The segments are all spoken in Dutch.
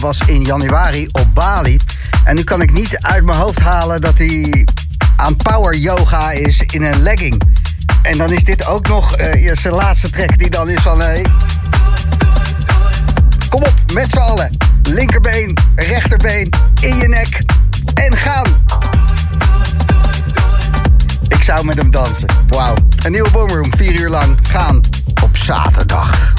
was in januari op Bali. En nu kan ik niet uit mijn hoofd halen dat hij aan power yoga is in een legging. En dan is dit ook nog eh, zijn laatste track die dan is van... hey, kom op, met z'n allen. Linkerbeen, rechterbeen, in je nek en gaan. Ik zou met hem dansen. Wauw. Een nieuwe Boomroom, vier uur lang. Gaan op zaterdag.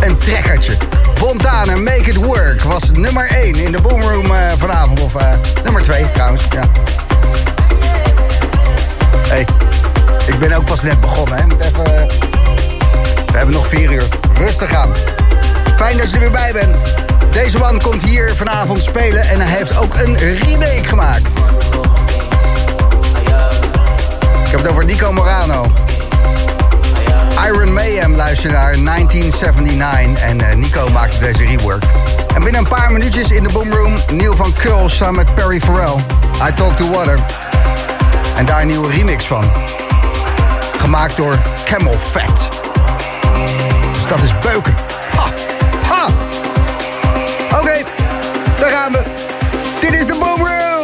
Een trekkertje. Fontana, Make It Work was nummer 1 in de Boomroom uh, vanavond. Of uh, nummer 2 trouwens, ja. Hey, ik ben ook pas net begonnen, hè. Moet even... We hebben nog vier uur. Rustig aan. Fijn dat je er weer bij bent. Deze man komt hier vanavond spelen en hij heeft ook een remake gemaakt. Ik heb het over Nico Morano. Iron Mayhem luister naar 1979 en uh, Nico maakte deze rework. En binnen een paar minuutjes in de boomroom Neil van Curl samen met Perry Farrell. I Talk to Water. En daar een nieuwe remix van. Gemaakt door Camel Fat. Dus dat is beuken. Ha! Ha! Oké, daar gaan we. Dit is de boomroom.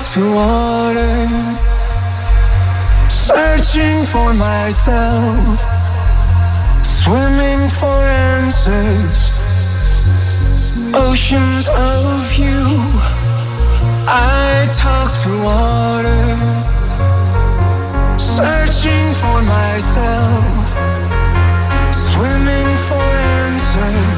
walk through water, searching for myself, swimming for answers. Oceans of you, I talk to water, searching for myself, swimming for answers.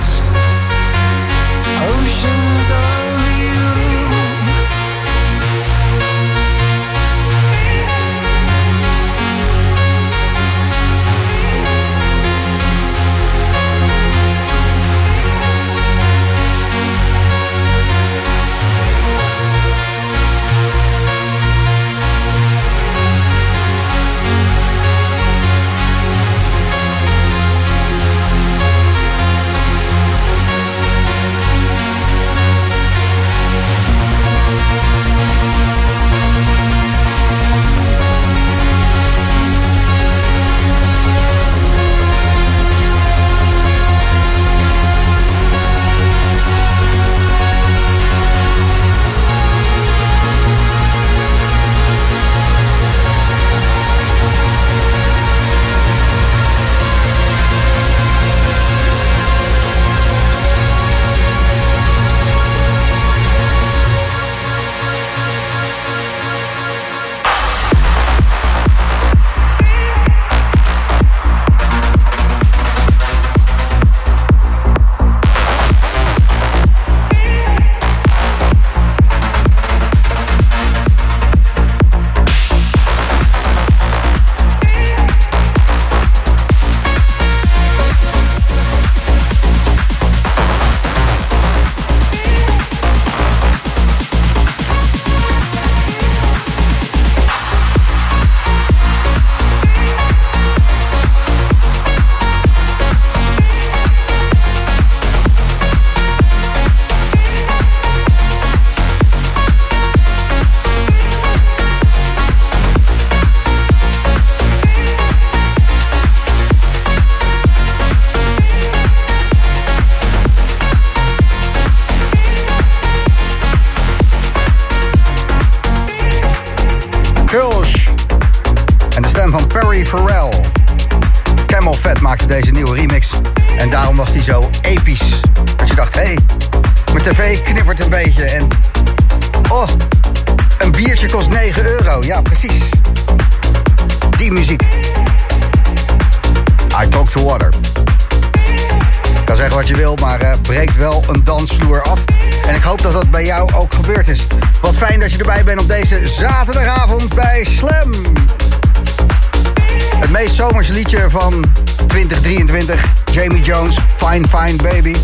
Jamie Jones, Fine Fine Baby.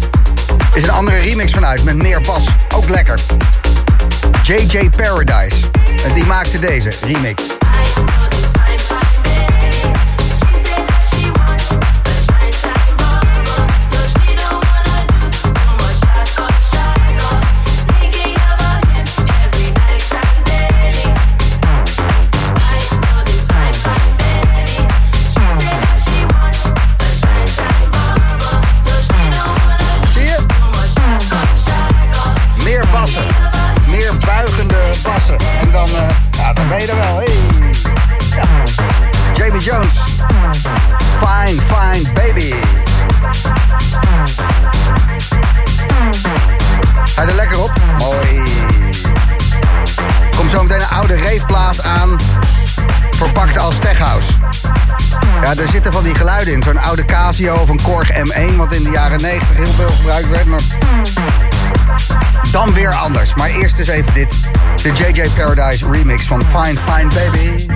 Is een andere remix vanuit met meer bas. Ook lekker. JJ Paradise. Die maakte deze remix. ben je er wel? Hey. Jamie Jones. Fine, fine baby. Ga je er lekker op? Mooi. Komt zo meteen een oude reefplaat aan. Verpakt als tech house. Ja, er zitten van die geluiden in. Zo'n oude Casio of een Korg M1, wat in de jaren 90 heel veel gebruikt werd. Maar dan weer anders. Maar eerst eens even dit. the JJ Paradise remix from Fine Fine Baby.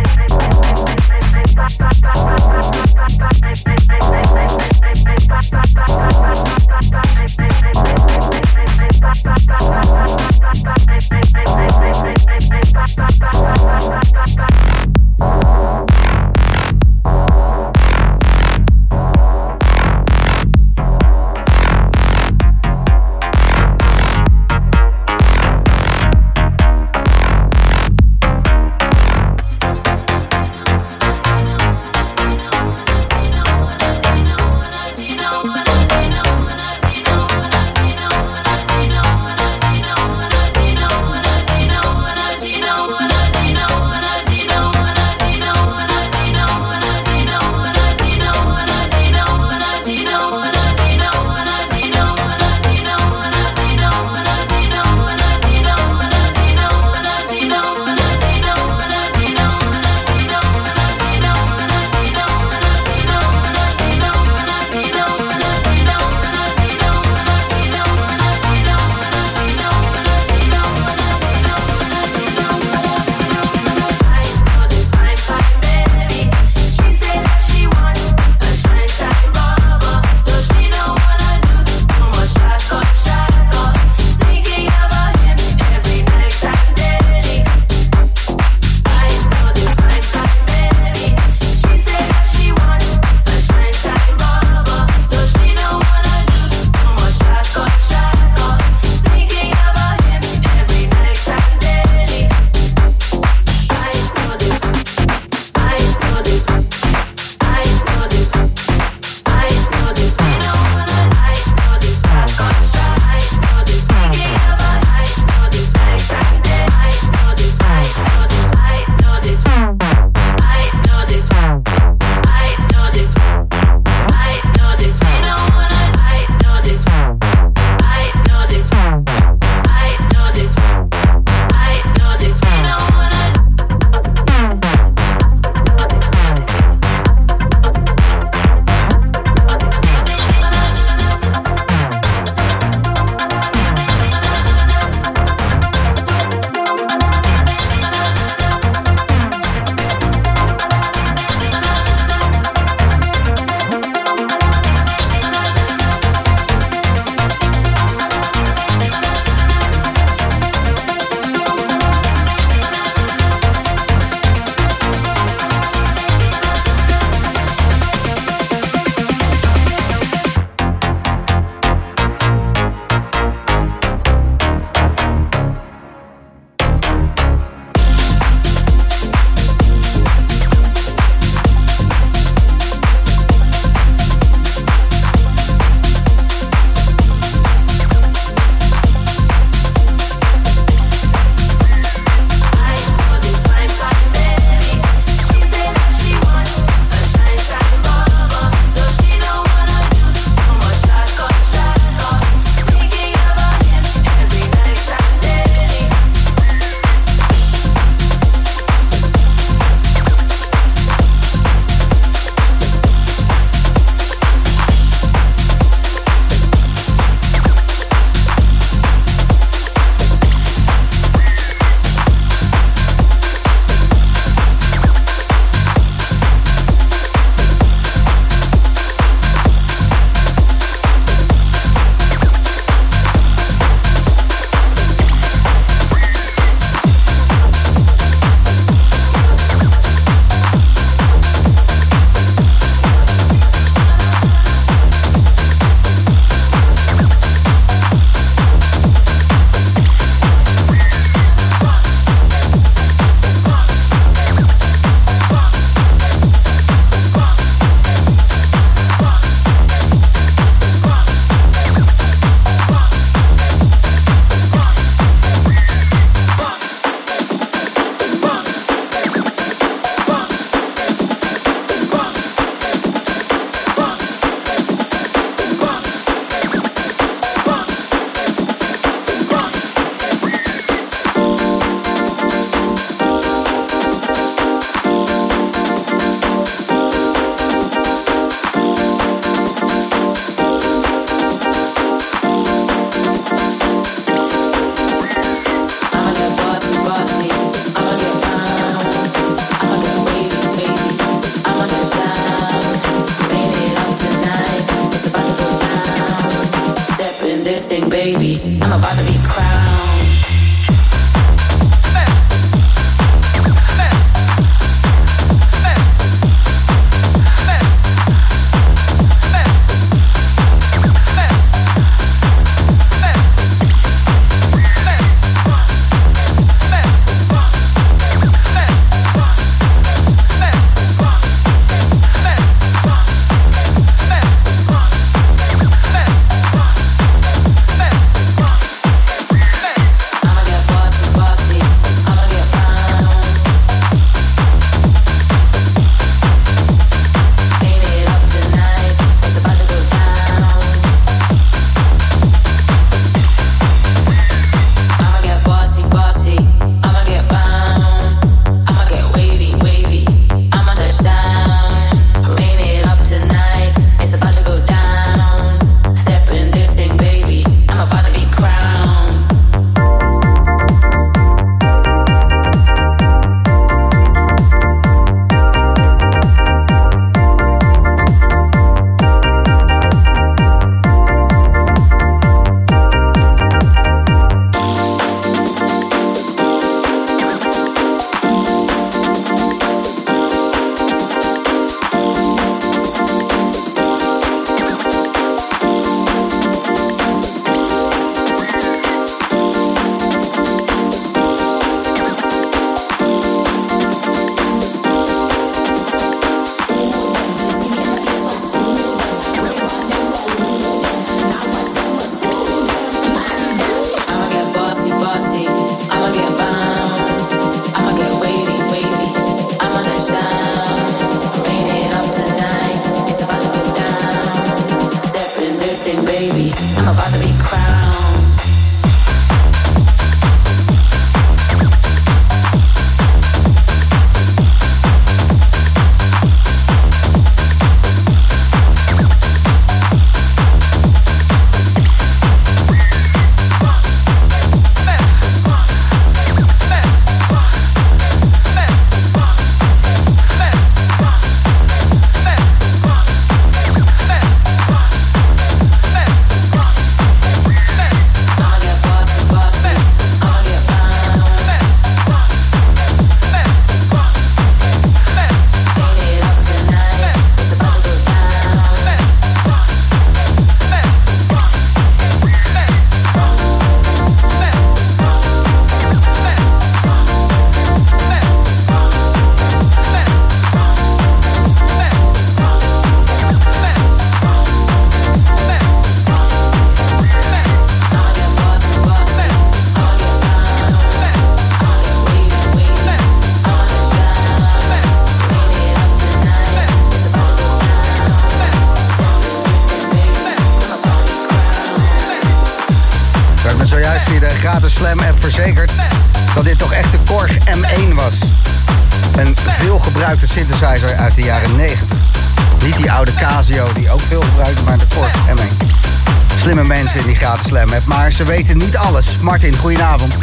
Martin, goedenavond.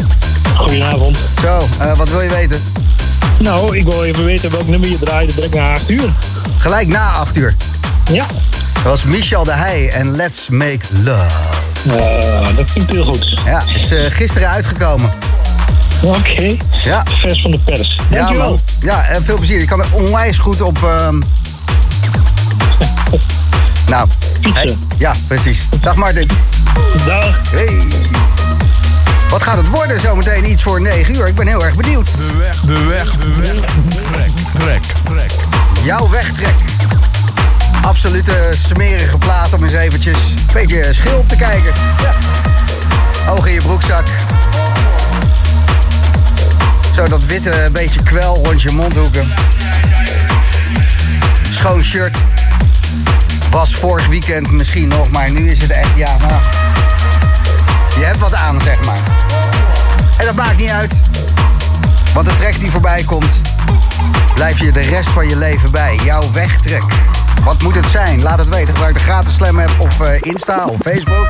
Goedenavond. Zo, eh, wat wil je weten? Nou, ik wil even weten welk nummer je draaide direct na 8 uur. Gelijk na 8 uur. Ja, Dat was Michel de Heij en Let's Make Love. Eh, dat klinkt heel goed. Ja, is eh, gisteren uitgekomen. Oké, Ja. vers van de pers. Ja, Dankjewel. man. Ja, en veel plezier. Je kan er onwijs goed op... ehm, nou, hey, ja, precies. Dag Martin. Dag. Hey. Wat gaat het worden zometeen? Iets voor 9 uur. Ik ben heel erg benieuwd. De weg, de weg, de weg. Trek, trek, trek. Jouw wegtrek. Absolute smerige plaat om eens eventjes een beetje schil op te kijken. Ja. Oog in je broekzak. Zo dat witte beetje kwel rond je mondhoeken. Schoon shirt. Was vorig weekend misschien nog, maar nu is het echt, ja, nou, je hebt wat aan, zeg maar. En dat maakt niet uit. Want de trek die voorbij komt, blijf je de rest van je leven bij. Jouw wegtrek. Wat moet het zijn? Laat het weten. Gebruik de gratis Slam app of eh, Insta of Facebook.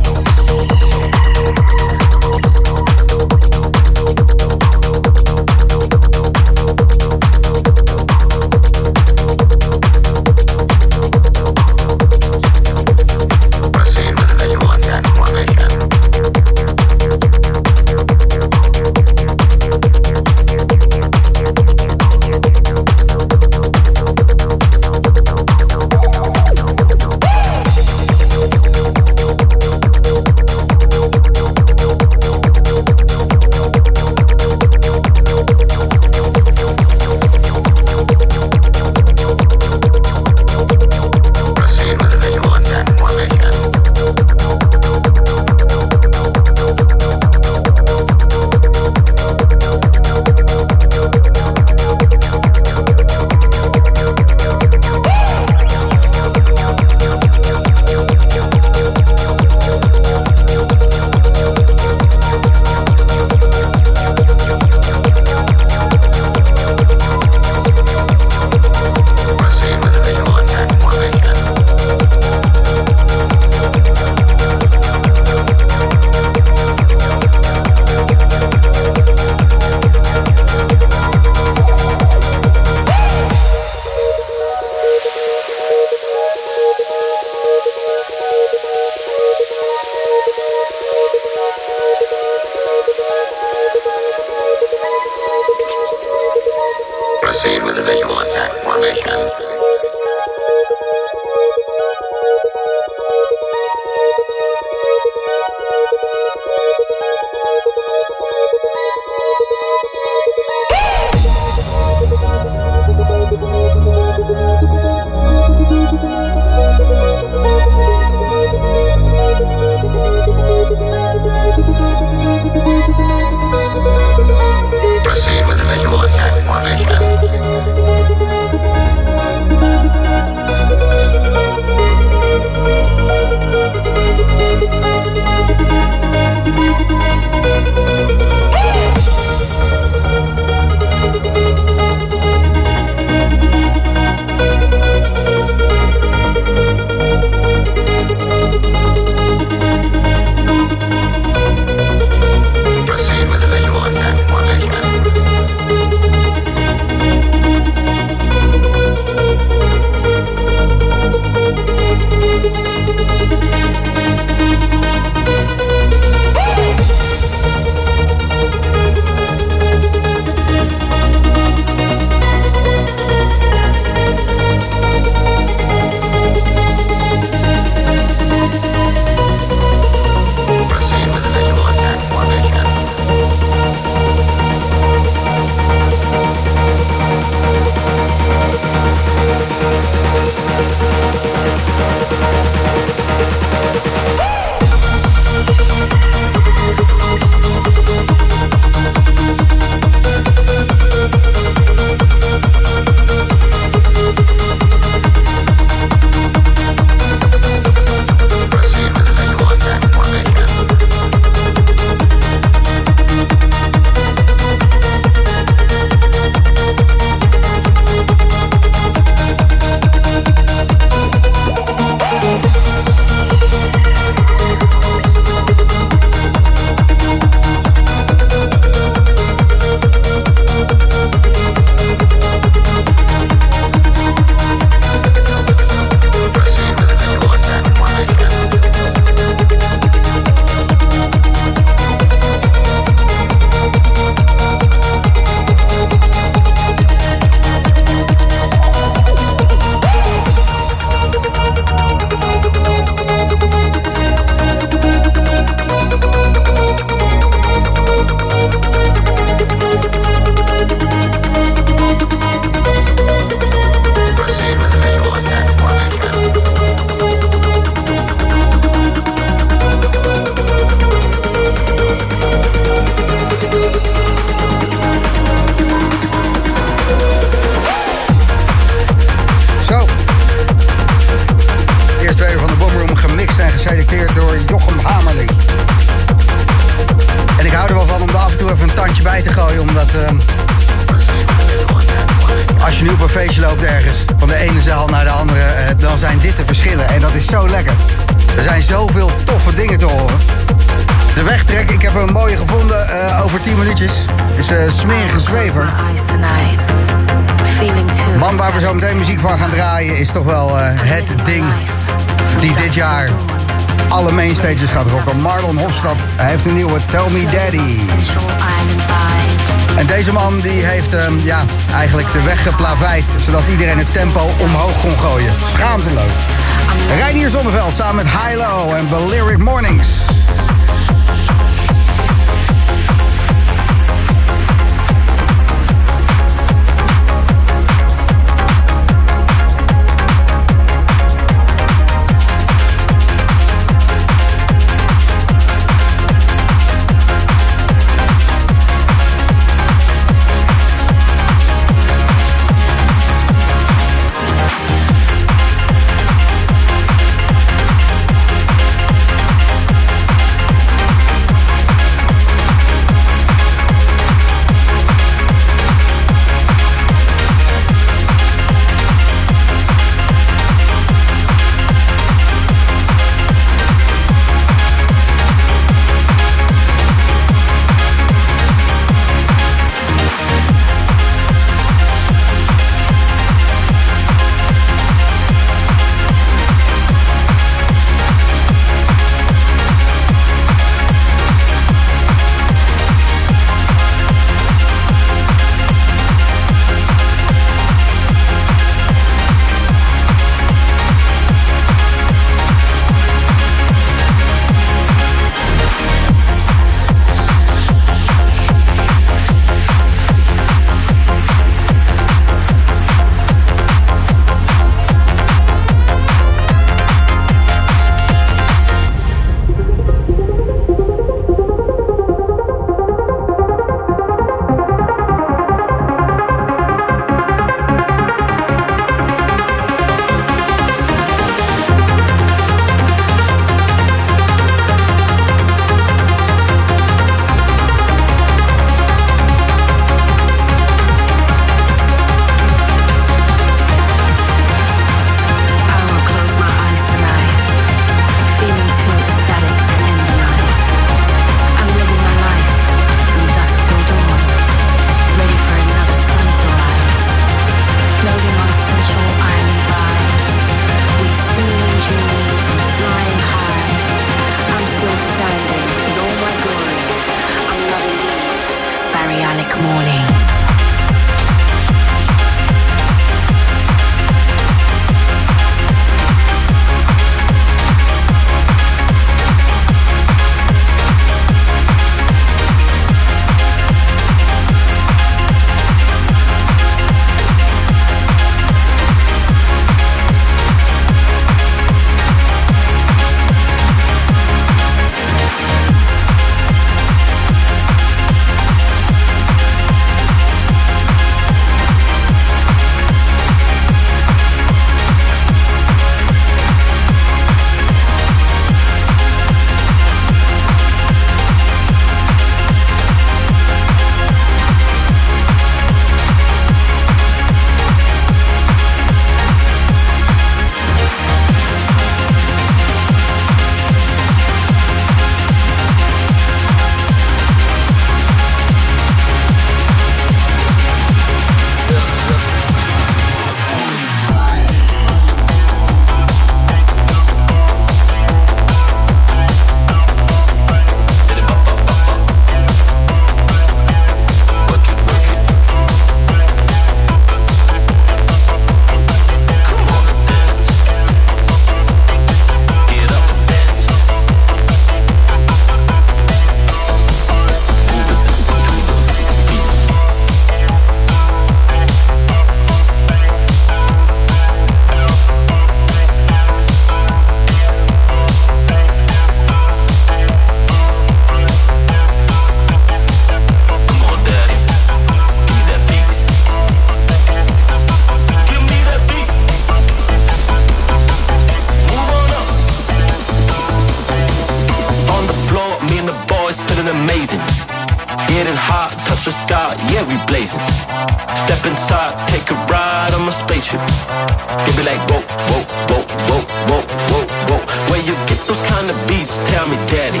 Like, whoa, whoa, whoa, whoa, whoa, whoa, whoa. Where you get those kind of beats? Tell me, daddy.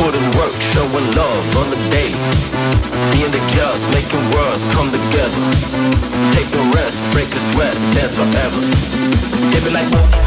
Put in work, showing love on the daily. Me and the girls making worlds come together. Take a rest, break a sweat, dance forever. They be like, whoa,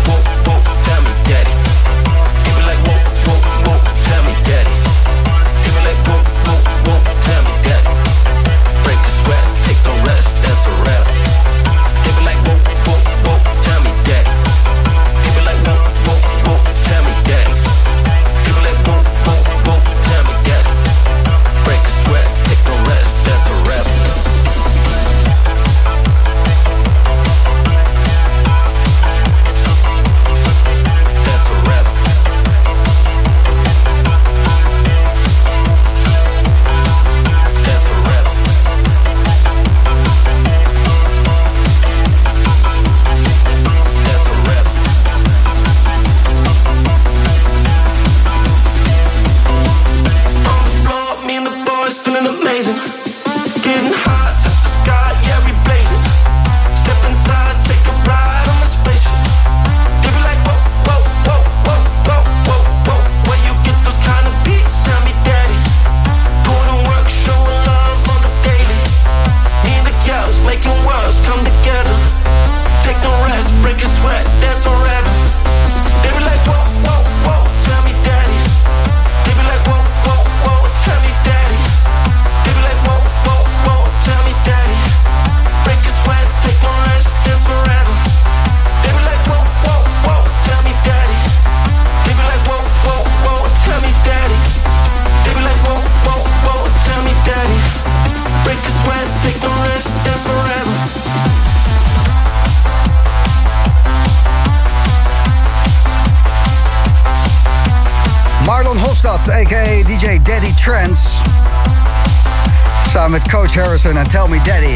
Tell Me Daddy.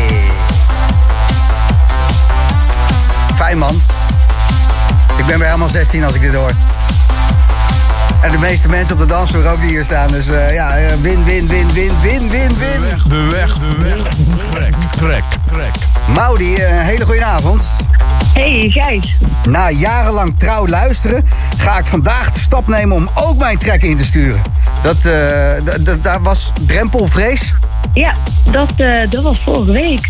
Fijn man. Ik ben weer helemaal 16 als ik dit hoor. En de meeste mensen op de dansvloer ook die hier staan. Dus eh, ja, eh, win, win, win, win, win, win, win. De weg, de weg. Trek, trek, trek. Maudi, eh, een hele goede avond. Hey Gijs. Na jarenlang trouw luisteren ga ik vandaag de stap nemen om ook mijn track in te sturen. Dat, eh, d- d- daar was drempelvrees. Ja, dat, eh, dat was vorige week.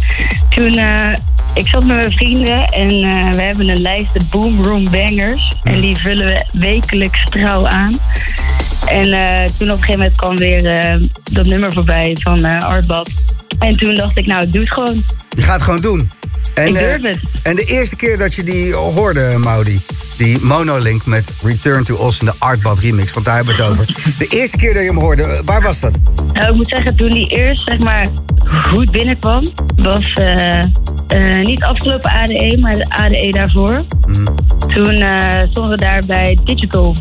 Toen, eh, ik zat met mijn vrienden en eh, we hebben een lijst de Boom Room Bangers. En die vullen we wekelijks trouw aan. En toen op een gegeven moment kwam weer dat nummer voorbij van Artbad. En toen dacht ik, nou, doe het gewoon. Je gaat het gewoon doen. En, Ik durf het. en de eerste keer dat je die hoorde, Maudi, die monolink met Return to Oz in de Artbad remix, want daar hebben we het over. De eerste keer dat je hem hoorde, waar was dat? Nou, ik moet zeggen, toen die eerst zeg maar goed binnenkwam, was eh, eh, niet afgelopen ADE, maar de ADE daarvoor. Toen eh, stonden we daar bij Digital.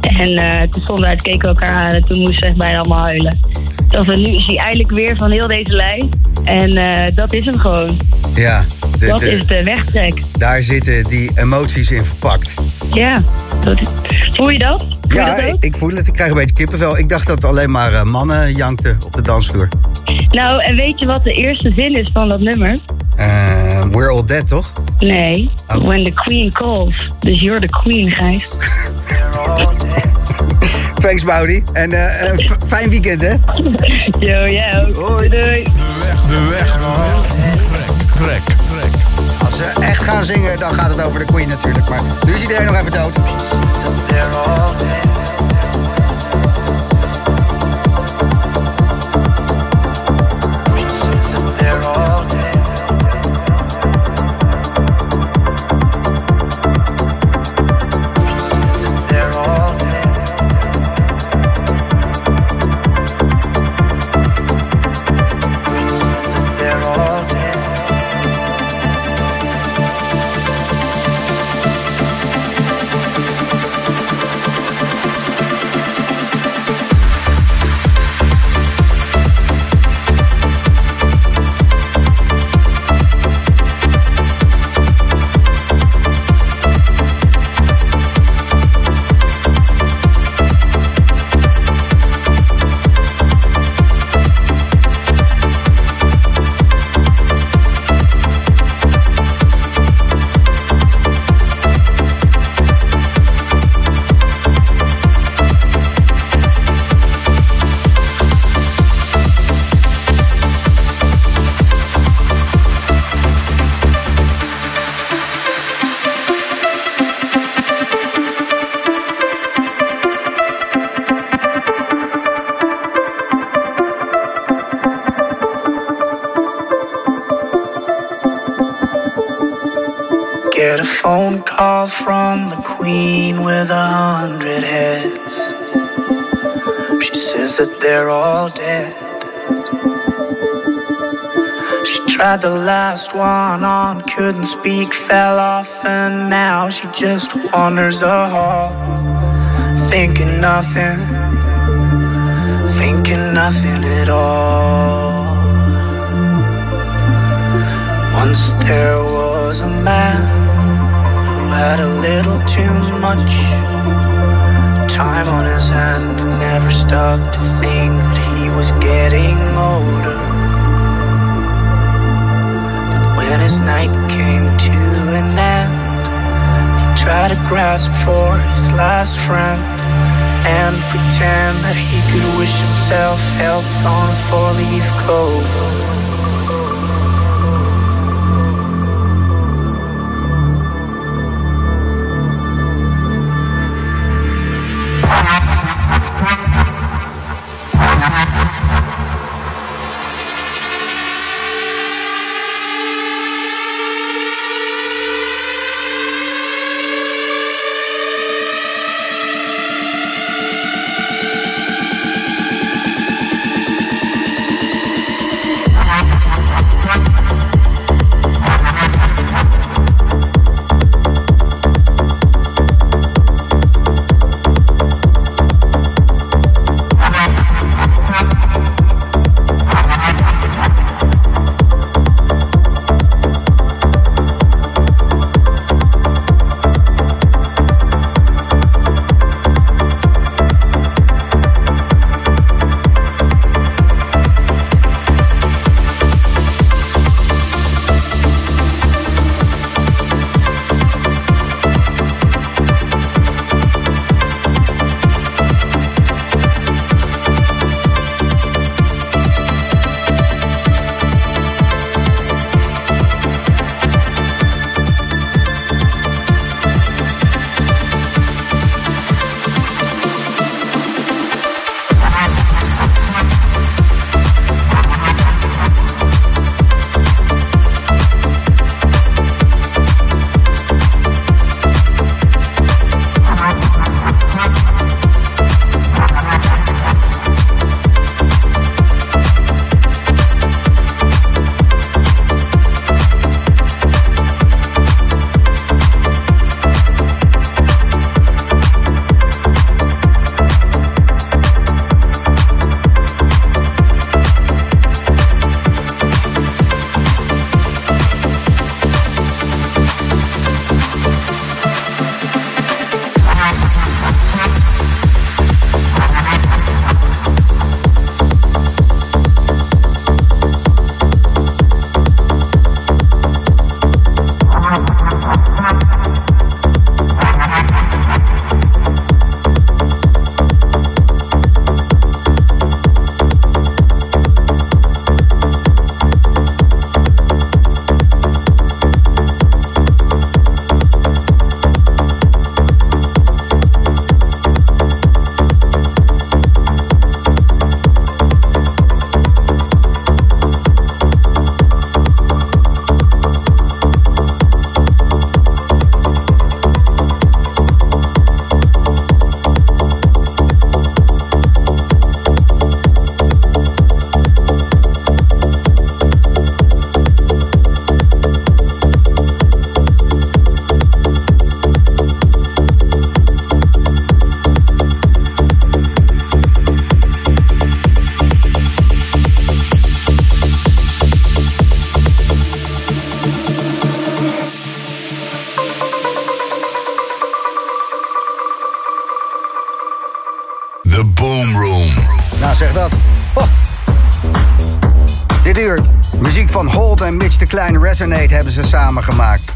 En toen stonden we uit, keken we elkaar aan en toen moesten we echt bijna allemaal huilen. Dat we nu is hij eindelijk weer van heel deze lijst. En eh, dat is hem gewoon. Ja, de- dat de- is de wegtrek. daar zitten die emoties in verpakt. Ja. Dat, voel je dat? Voel Ja, je dat ik, voel het. Ik krijg een beetje kippenvel. Ik dacht dat alleen maar eh, mannen jankten op de dansvloer. Nou, en weet je wat de eerste zin is van dat nummer? Eh, we're all dead, toch? Nee, Oh. when the queen calls. Dus you're the queen, Gijs. Thanks, Maudi. En eh, fijn weekend, hè? Yo, jij ook. Hoi. Doei, doei. De weg, de weg, de weg. Trek, trek, trek. Als ze echt gaan zingen, dan gaat het over de Queen natuurlijk. Maar nu is iedereen nog even dood. Tried the last one on, couldn't speak, fell off, and now she just wanders a hall, thinking nothing, thinking nothing at all. Once there was a man who had a little too much time on his hand and never stopped to think that he was getting older. His night came to an end, he tried to grasp for his last friend and pretend that he could wish himself health on a four-leaf clover. Klein Resonate hebben ze samen gemaakt.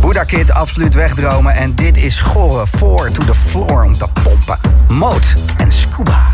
Buddha Kid, absoluut wegdromen. En dit is Gore, Four to the Floor om te pompen. Moot en Scuba.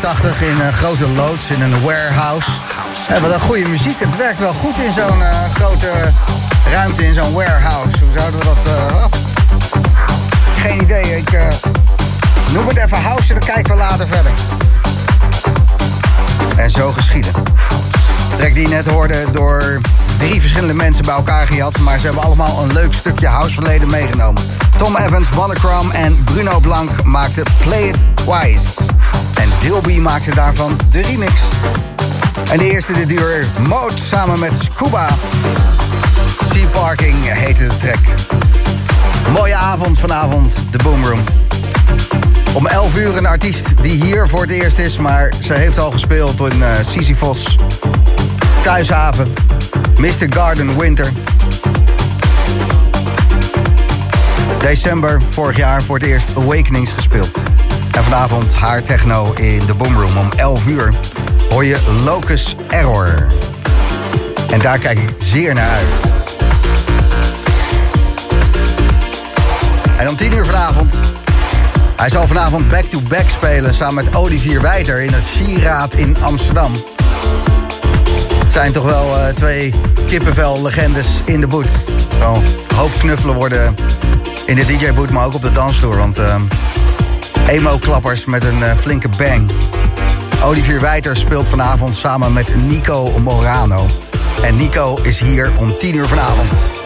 Jaren 80 in een grote loods, in een warehouse. Ja, wat een goede muziek. Het werkt wel goed in zo'n eh, grote ruimte, in zo'n warehouse. Hoe zouden we dat... eh. Geen idee. Ik eh, noem het even house en dan kijken we later verder. En zo geschieden. De track die net hoorde door drie verschillende mensen bij elkaar gehad... maar ze hebben allemaal een leuk stukje houseverleden meegenomen. Tom Evans, Monochrome en Bruno Blanc maakten Play It Twice. Dilby maakte daarvan de remix. En de eerste dit uur, Mode samen met Scuba. Sea Parking heette de track. Mooie avond vanavond, de Boomroom. Om 11 uur een artiest die hier voor het eerst is, maar ze heeft al gespeeld in uh, Sisyphos, Thuishaven, Mr. Garden Winter. December vorig jaar voor het eerst Awakenings gespeeld. En vanavond haar techno in de Boomroom om 11 uur hoor je Locus Error. En daar kijk ik zeer naar uit. En om 10 uur vanavond hij zal vanavond back-to-back spelen samen met Olivier Wijter in het Sieraad in Amsterdam. Het zijn toch wel uh, twee kippenvel-legendes in de boot. Zo hoop knuffelen worden in de DJ-boot, maar ook op de dansvloer. Want uh, emo-klappers met een uh, flinke bang. Olivier Wijter speelt vanavond samen met Nico Morano. En Nico is hier om 10 uur vanavond.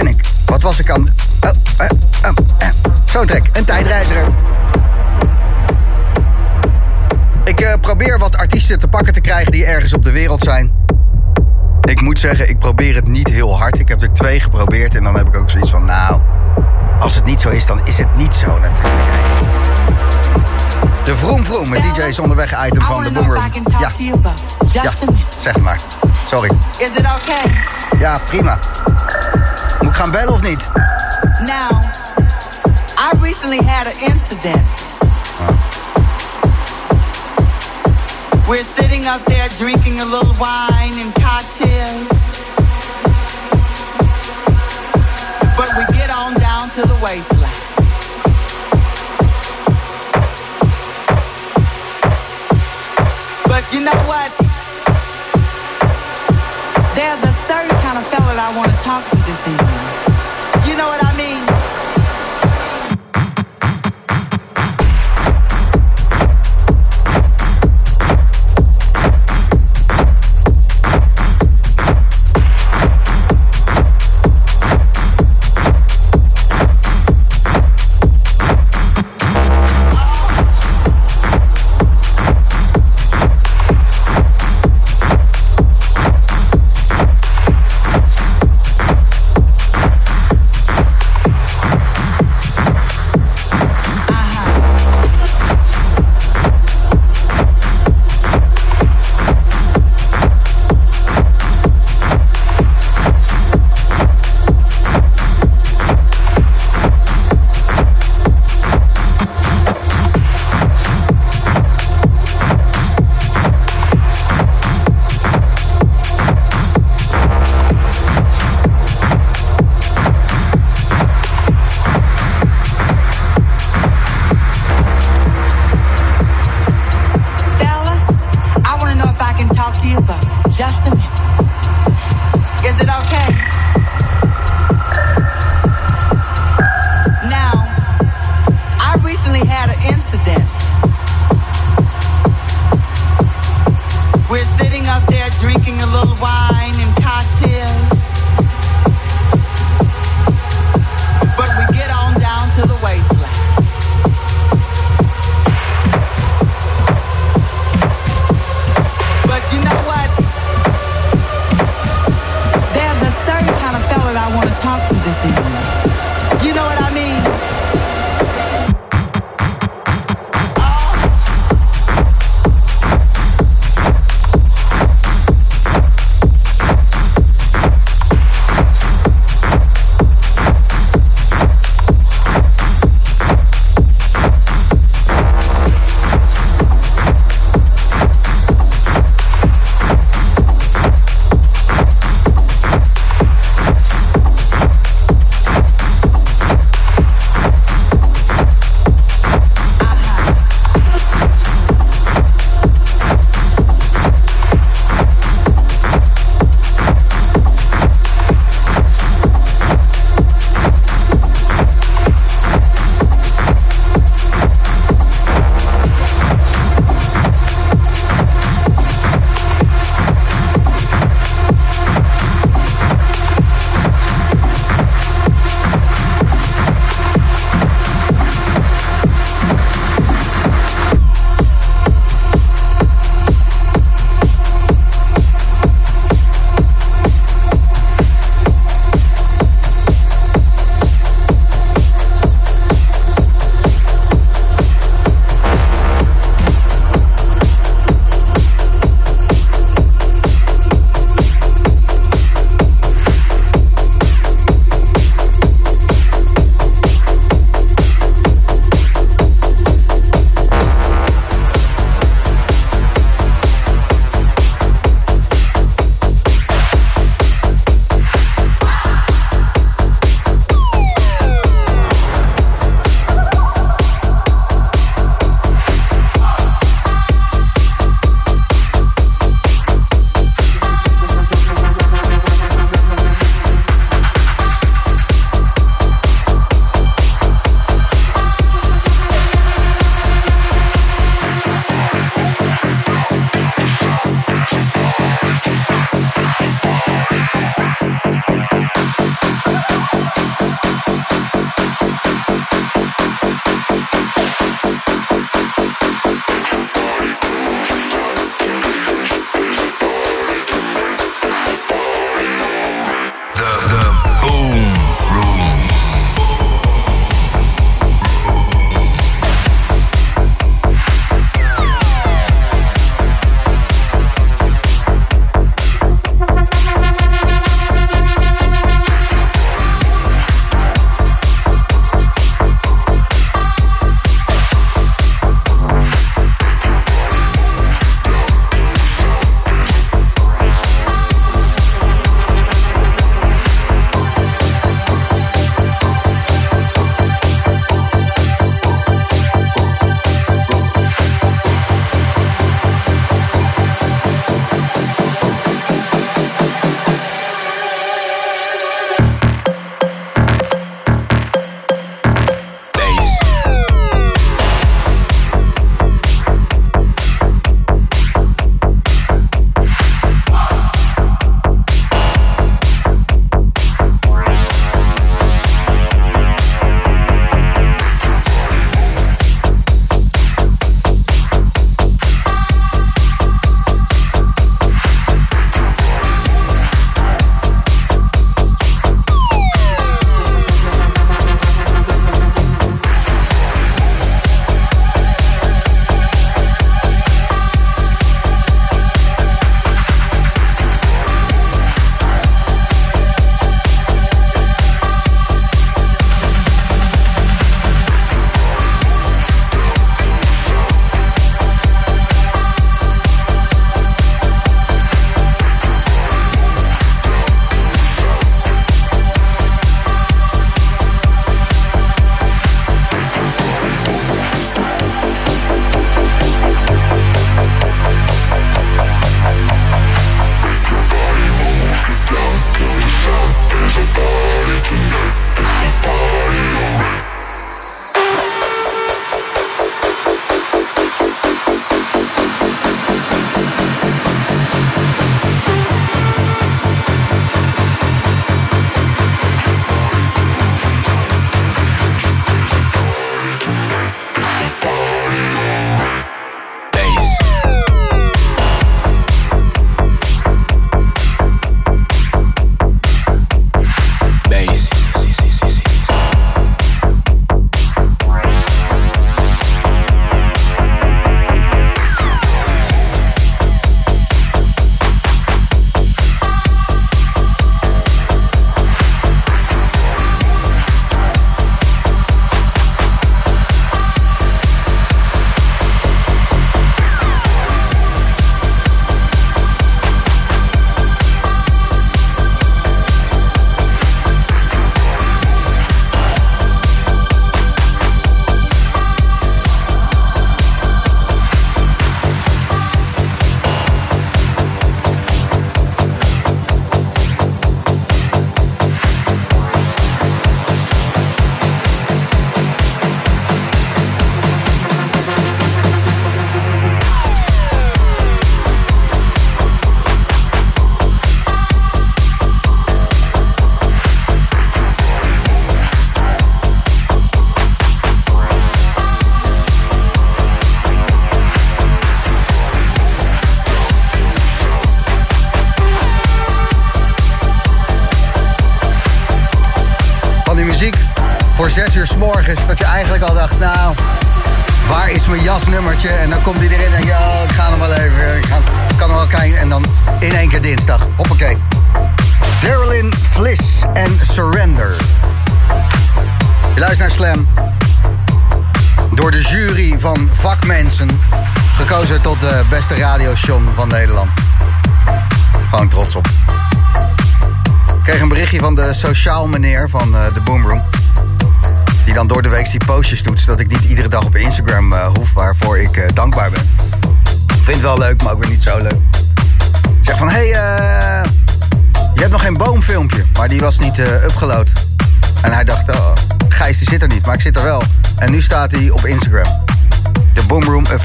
Ben ik? Wat was ik aan... Oh, eh, oh, eh. Zo'n track. Een tijdreiziger. Ik eh, probeer wat artiesten te pakken te krijgen die ergens op de wereld zijn. Ik moet zeggen, ik probeer het niet heel hard. Ik heb er twee geprobeerd en dan heb ik ook zoiets van... Nou, als het niet zo is, dan is het niet zo natuurlijk. De Vroom Vroom, met DJ's onderweg item van de Boomroom. Ja. ja, zeg maar. Sorry. Is it okay? Ja, prima. Moet ik gaan bellen of niet? Now, I recently had an incident. We're sitting up there drinking a little wine and cocktails. But we get on down to the waistline. But you know what? I want to talk to this evening.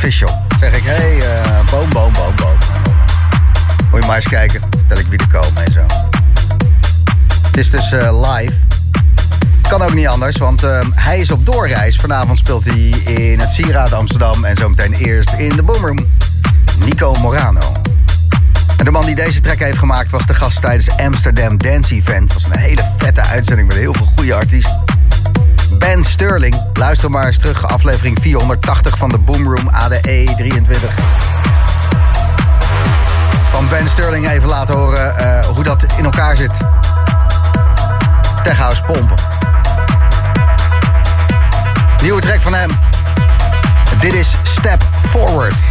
Official. Zeg ik, hé, hey, eh, boom, boom, boom, boom. Moet je maar eens kijken. Vertel ik wie er komen en zo. Het is dus eh, live. Kan ook niet anders, want eh, hij is op doorreis. Vanavond speelt hij in het Sieraad Amsterdam en zometeen eerst in de Boomroom. Nico Morano. En de man die deze track heeft gemaakt was de gast tijdens Amsterdam Dance Event. Het was een hele vette uitzending met heel veel goede artiesten. Ben Sterling, luister maar eens terug, aflevering 480 van de Boomroom ADE 23. Van Ben Sterling even laten horen eh, hoe dat in elkaar zit. Tech House pompen. Nieuwe track van hem. Dit is Step Forward.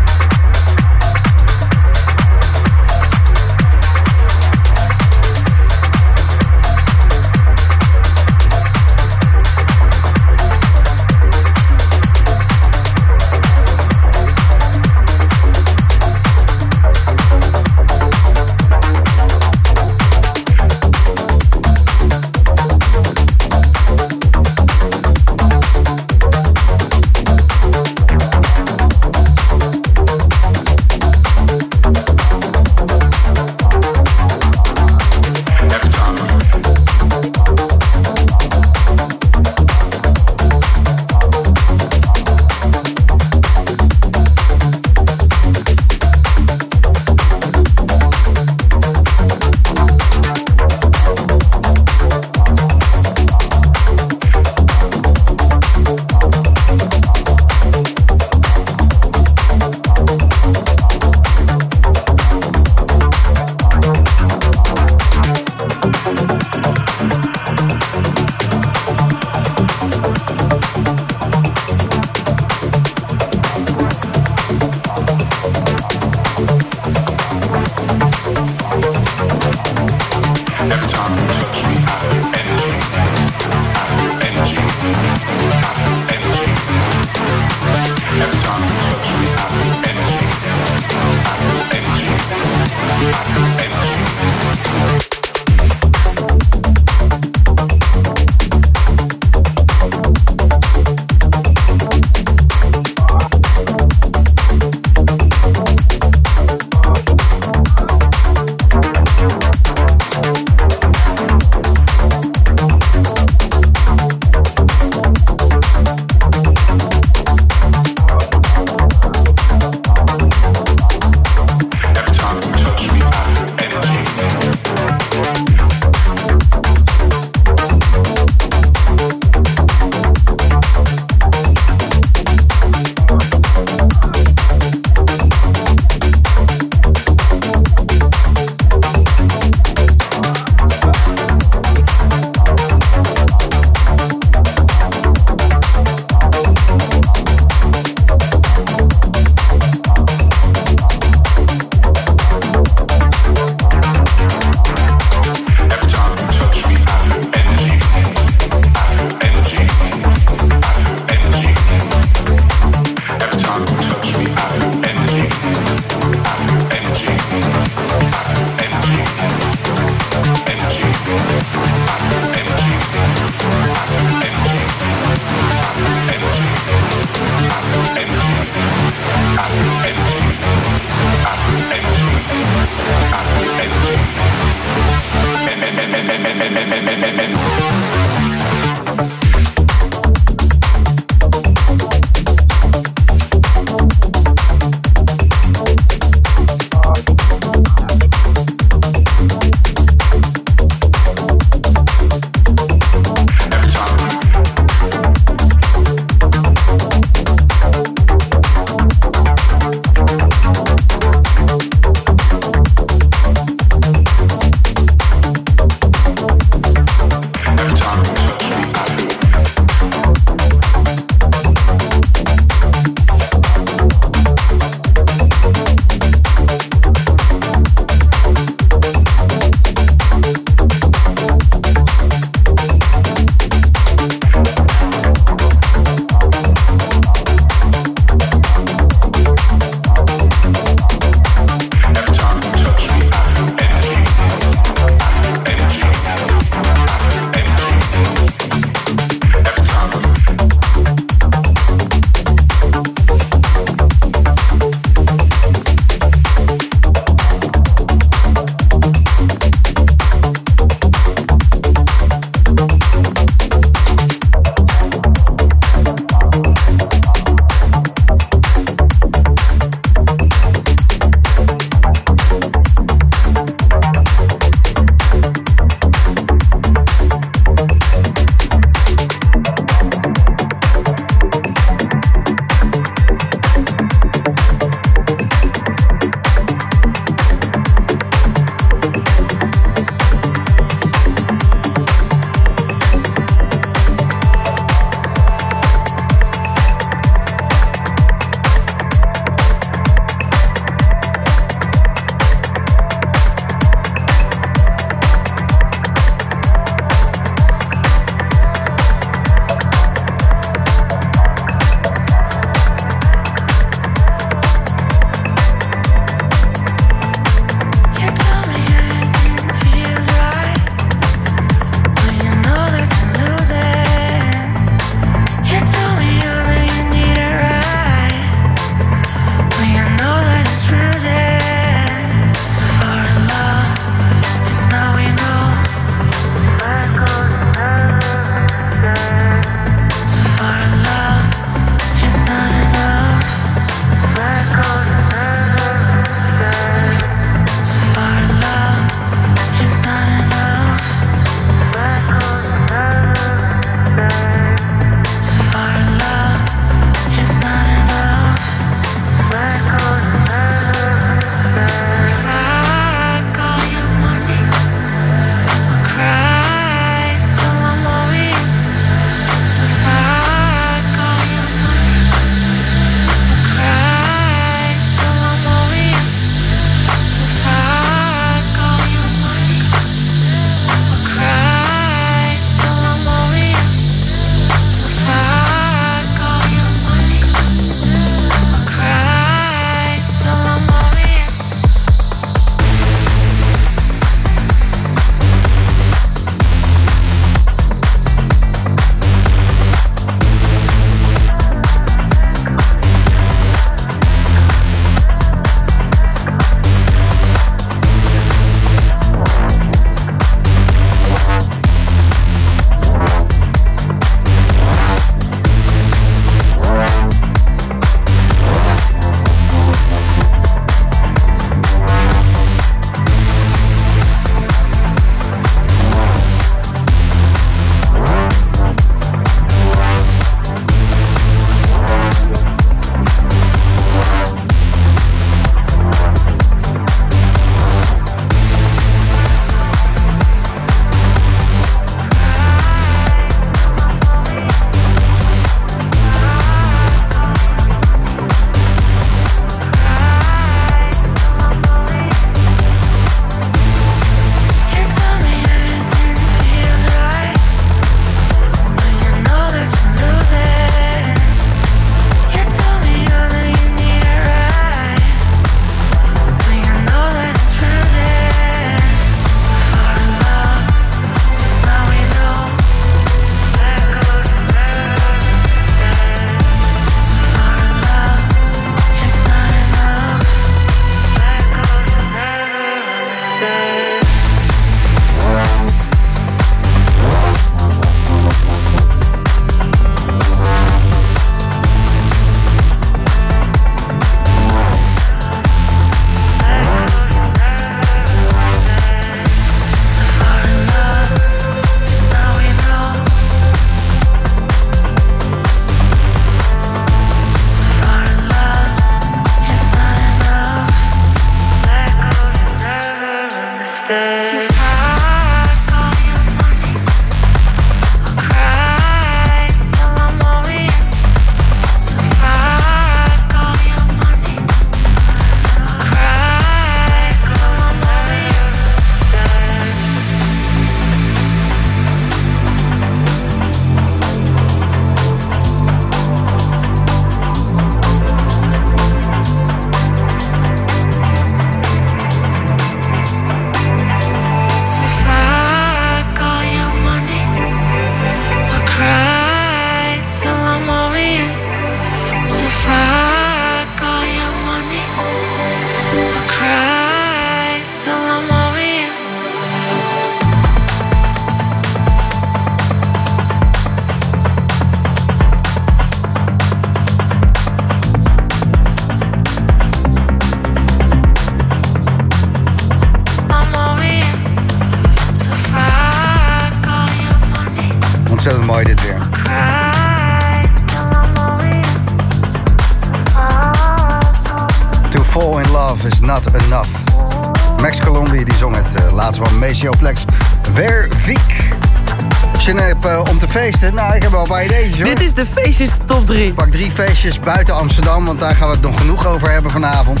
Drie feestjes buiten Amsterdam, want daar gaan we het nog genoeg over hebben vanavond.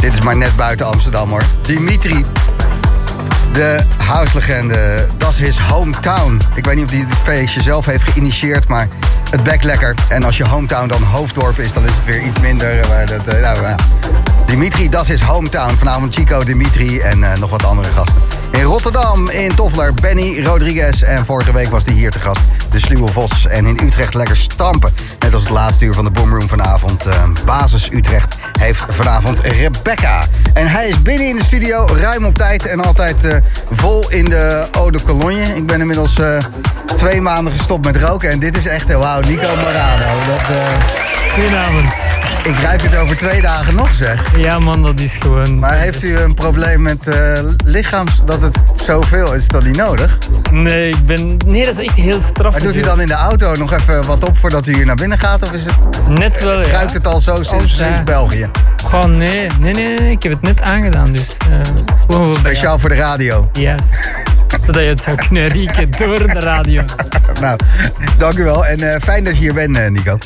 Dit is maar net buiten Amsterdam hoor. Dimitri, de houselegende, dat is his hometown. Ik weet niet of hij dit feestje zelf heeft geïnitieerd, maar het bek lekker. En als je hometown dan Hoofddorp is, dan is het weer iets minder. Maar dat, eh, nou. Dimitri, dat is hometown. Vanavond Chico, Dimitri en eh, nog wat andere gasten. In Rotterdam, in Toffler, Benny Rodriguez. En vorige week was hij hier te gast, de Sluwe Vos. En in Utrecht lekker stampen. Net als het laatste uur van de Boomroom vanavond. Eh, Basis Utrecht heeft vanavond Rebecca. En hij is binnen in de studio, ruim op tijd en altijd eh, vol in de Eau de Cologne. Ik ben inmiddels eh, twee maanden gestopt met roken. En dit is echt, wauw, Nico Morano. Dat, Goedenavond. ik ruik het over twee dagen nog, zeg. Ja man, dat is gewoon... Maar heeft u een probleem met eh, lichaams dat het zoveel is? Dat niet nodig? Nee, ik ben... Nee, dat is echt heel straf. Maar doet u dan in de auto nog even wat op voordat u hier naar binnen gaat? Of is het, Net wel, ja. ruikt het al zo sinds, sinds België? Gewoon, nee, nee, nee, nee, ik heb het net aangedaan, dus... eh. Speciaal voor de radio. Juist. Zodat je het zou kunnen rieken door de radio. Nou, dank u wel. En eh, fijn dat je hier bent, Nico.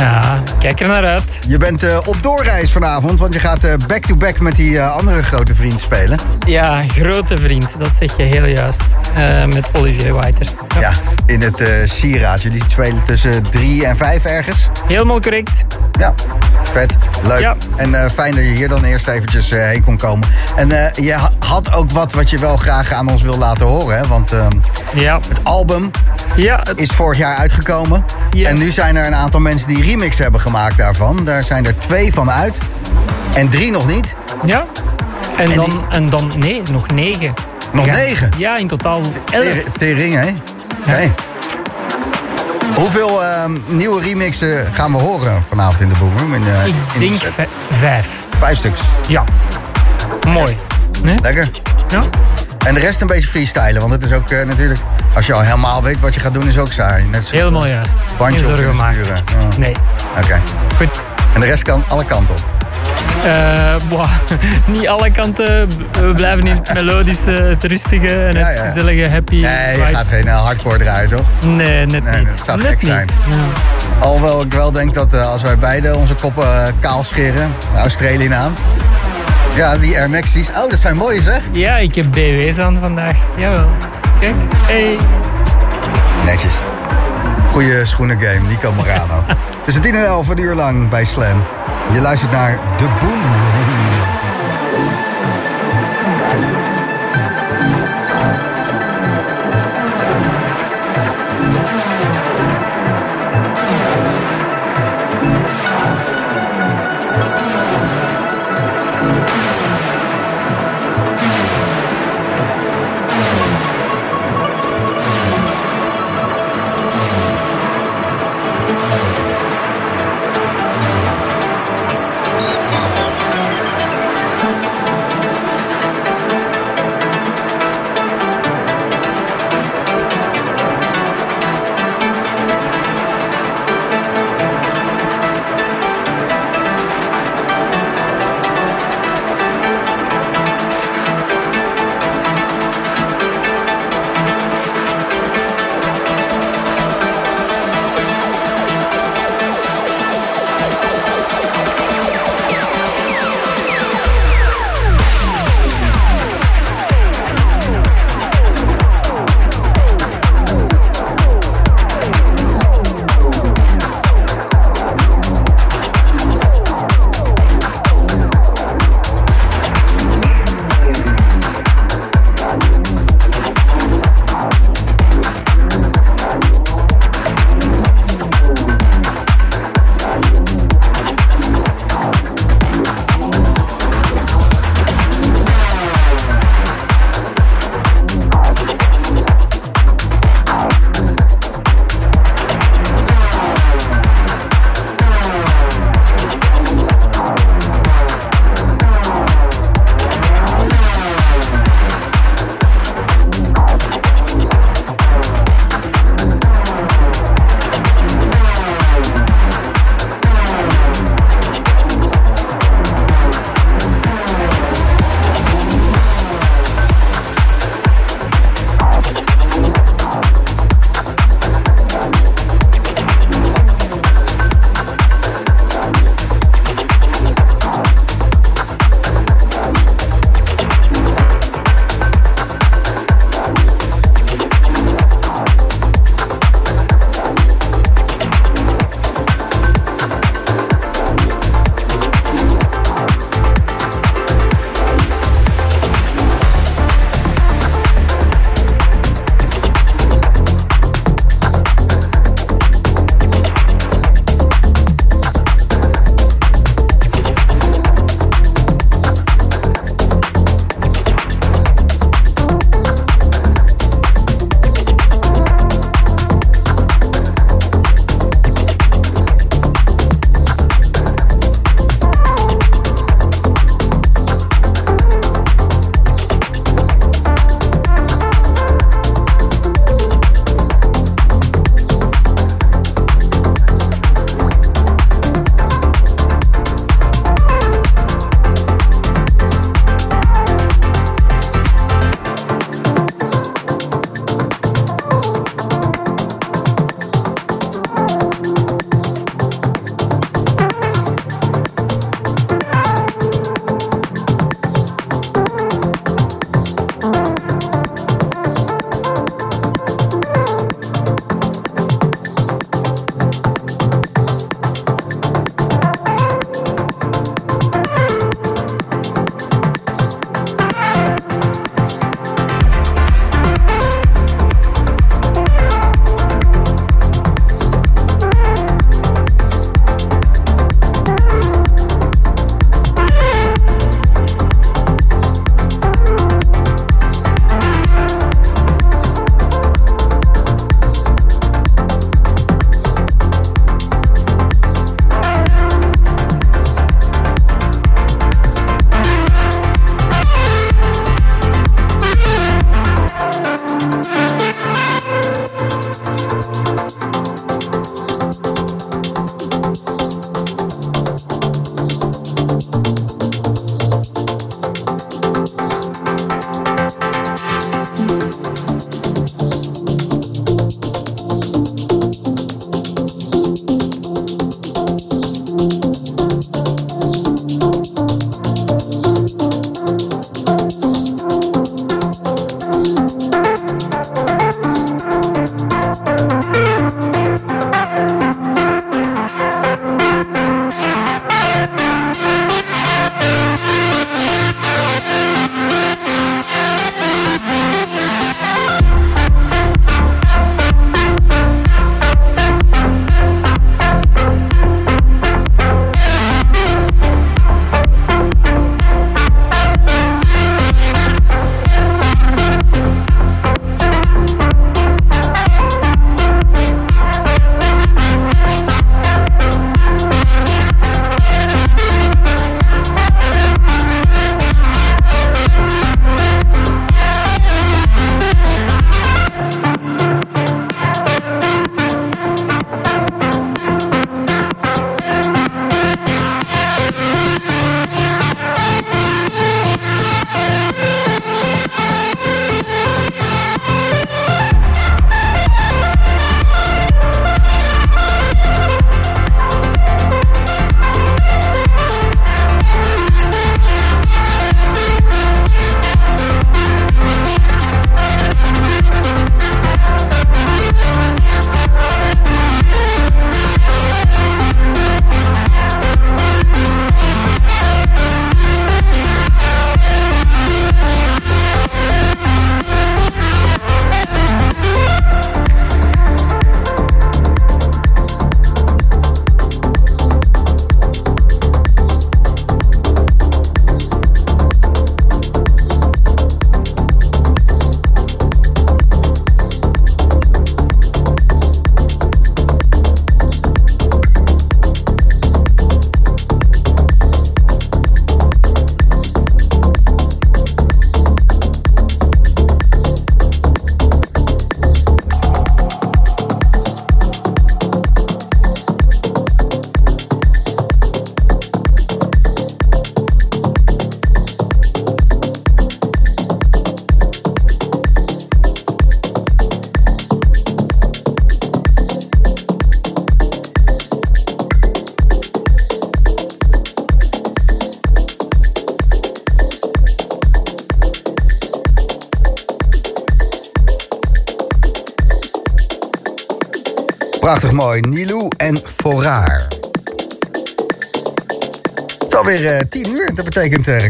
Ja, kijk er naar uit. Je bent eh, op doorreis vanavond, want je gaat eh, back-to-back met die eh, andere grote vriend spelen. Ja, grote vriend, dat zeg je heel juist. Met Olivier Whiter. Ja, in het eh Sieraad. Jullie spelen tussen drie en vijf ergens. Helemaal correct. Ja, vet. Leuk. Ja. En fijn dat je hier dan eerst eventjes heen kon komen. En je ha- had ook wat wat je wel graag aan ons wil laten horen. Hè? Want ehm, Ja, het album ja het- is vorig jaar uitgekomen. Ja. En nu zijn er een aantal mensen die remix hebben gemaakt daarvan. Daar zijn er twee van uit. En drie nog niet. ja. En, En dan, die- en dan, nee, nog negen. Nog Ja. negen? Ja, in totaal elf. Ter- Tering, hè? Oké. Hoeveel ehm, nieuwe remixen gaan we horen vanavond in de Boomroom? In, de- Ik in de denk vij- vijf. Vijf stuks. Ja. Mooi. Nee? Lekker. Ja. En de rest een beetje freestylen. Want het is ook eh, natuurlijk... Als je al helemaal weet wat je gaat doen, is ook saai. Net zo- Helemaal juist. Bandje op zorgen kunnen maken. sturen. Ja. Nee. Oké. Goed. En de rest kan alle kanten op. Eh, boah, niet alle kanten. We blijven in het melodische, het rustige en Ja, het ja. gezellige happy. Nee, je vibe. gaat geen eh, hardcore draaien, toch? Nee, net Nee, niet. dat zou net gek niet. zijn. Ja. Alhoewel ik wel denk dat eh, als wij beide onze koppen eh, kaal scheren... de Australië aan... Ja, die Air Maxis. Oh, dat zijn mooie zeg. Ja, ik heb BW's aan vandaag. Jawel. Kijk. Hey. Netjes. Goeie schoenen game, Nico Morano. Tussen 10 en 11, een uur lang bij Slam. Je luistert naar De Boom.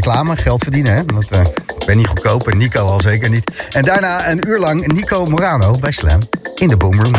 Reclame, geld verdienen. Hè? Want, eh, ik ben niet goedkoop en Nico al zeker niet. En daarna een uur lang Nico Morano bij Slam in de Boomroom.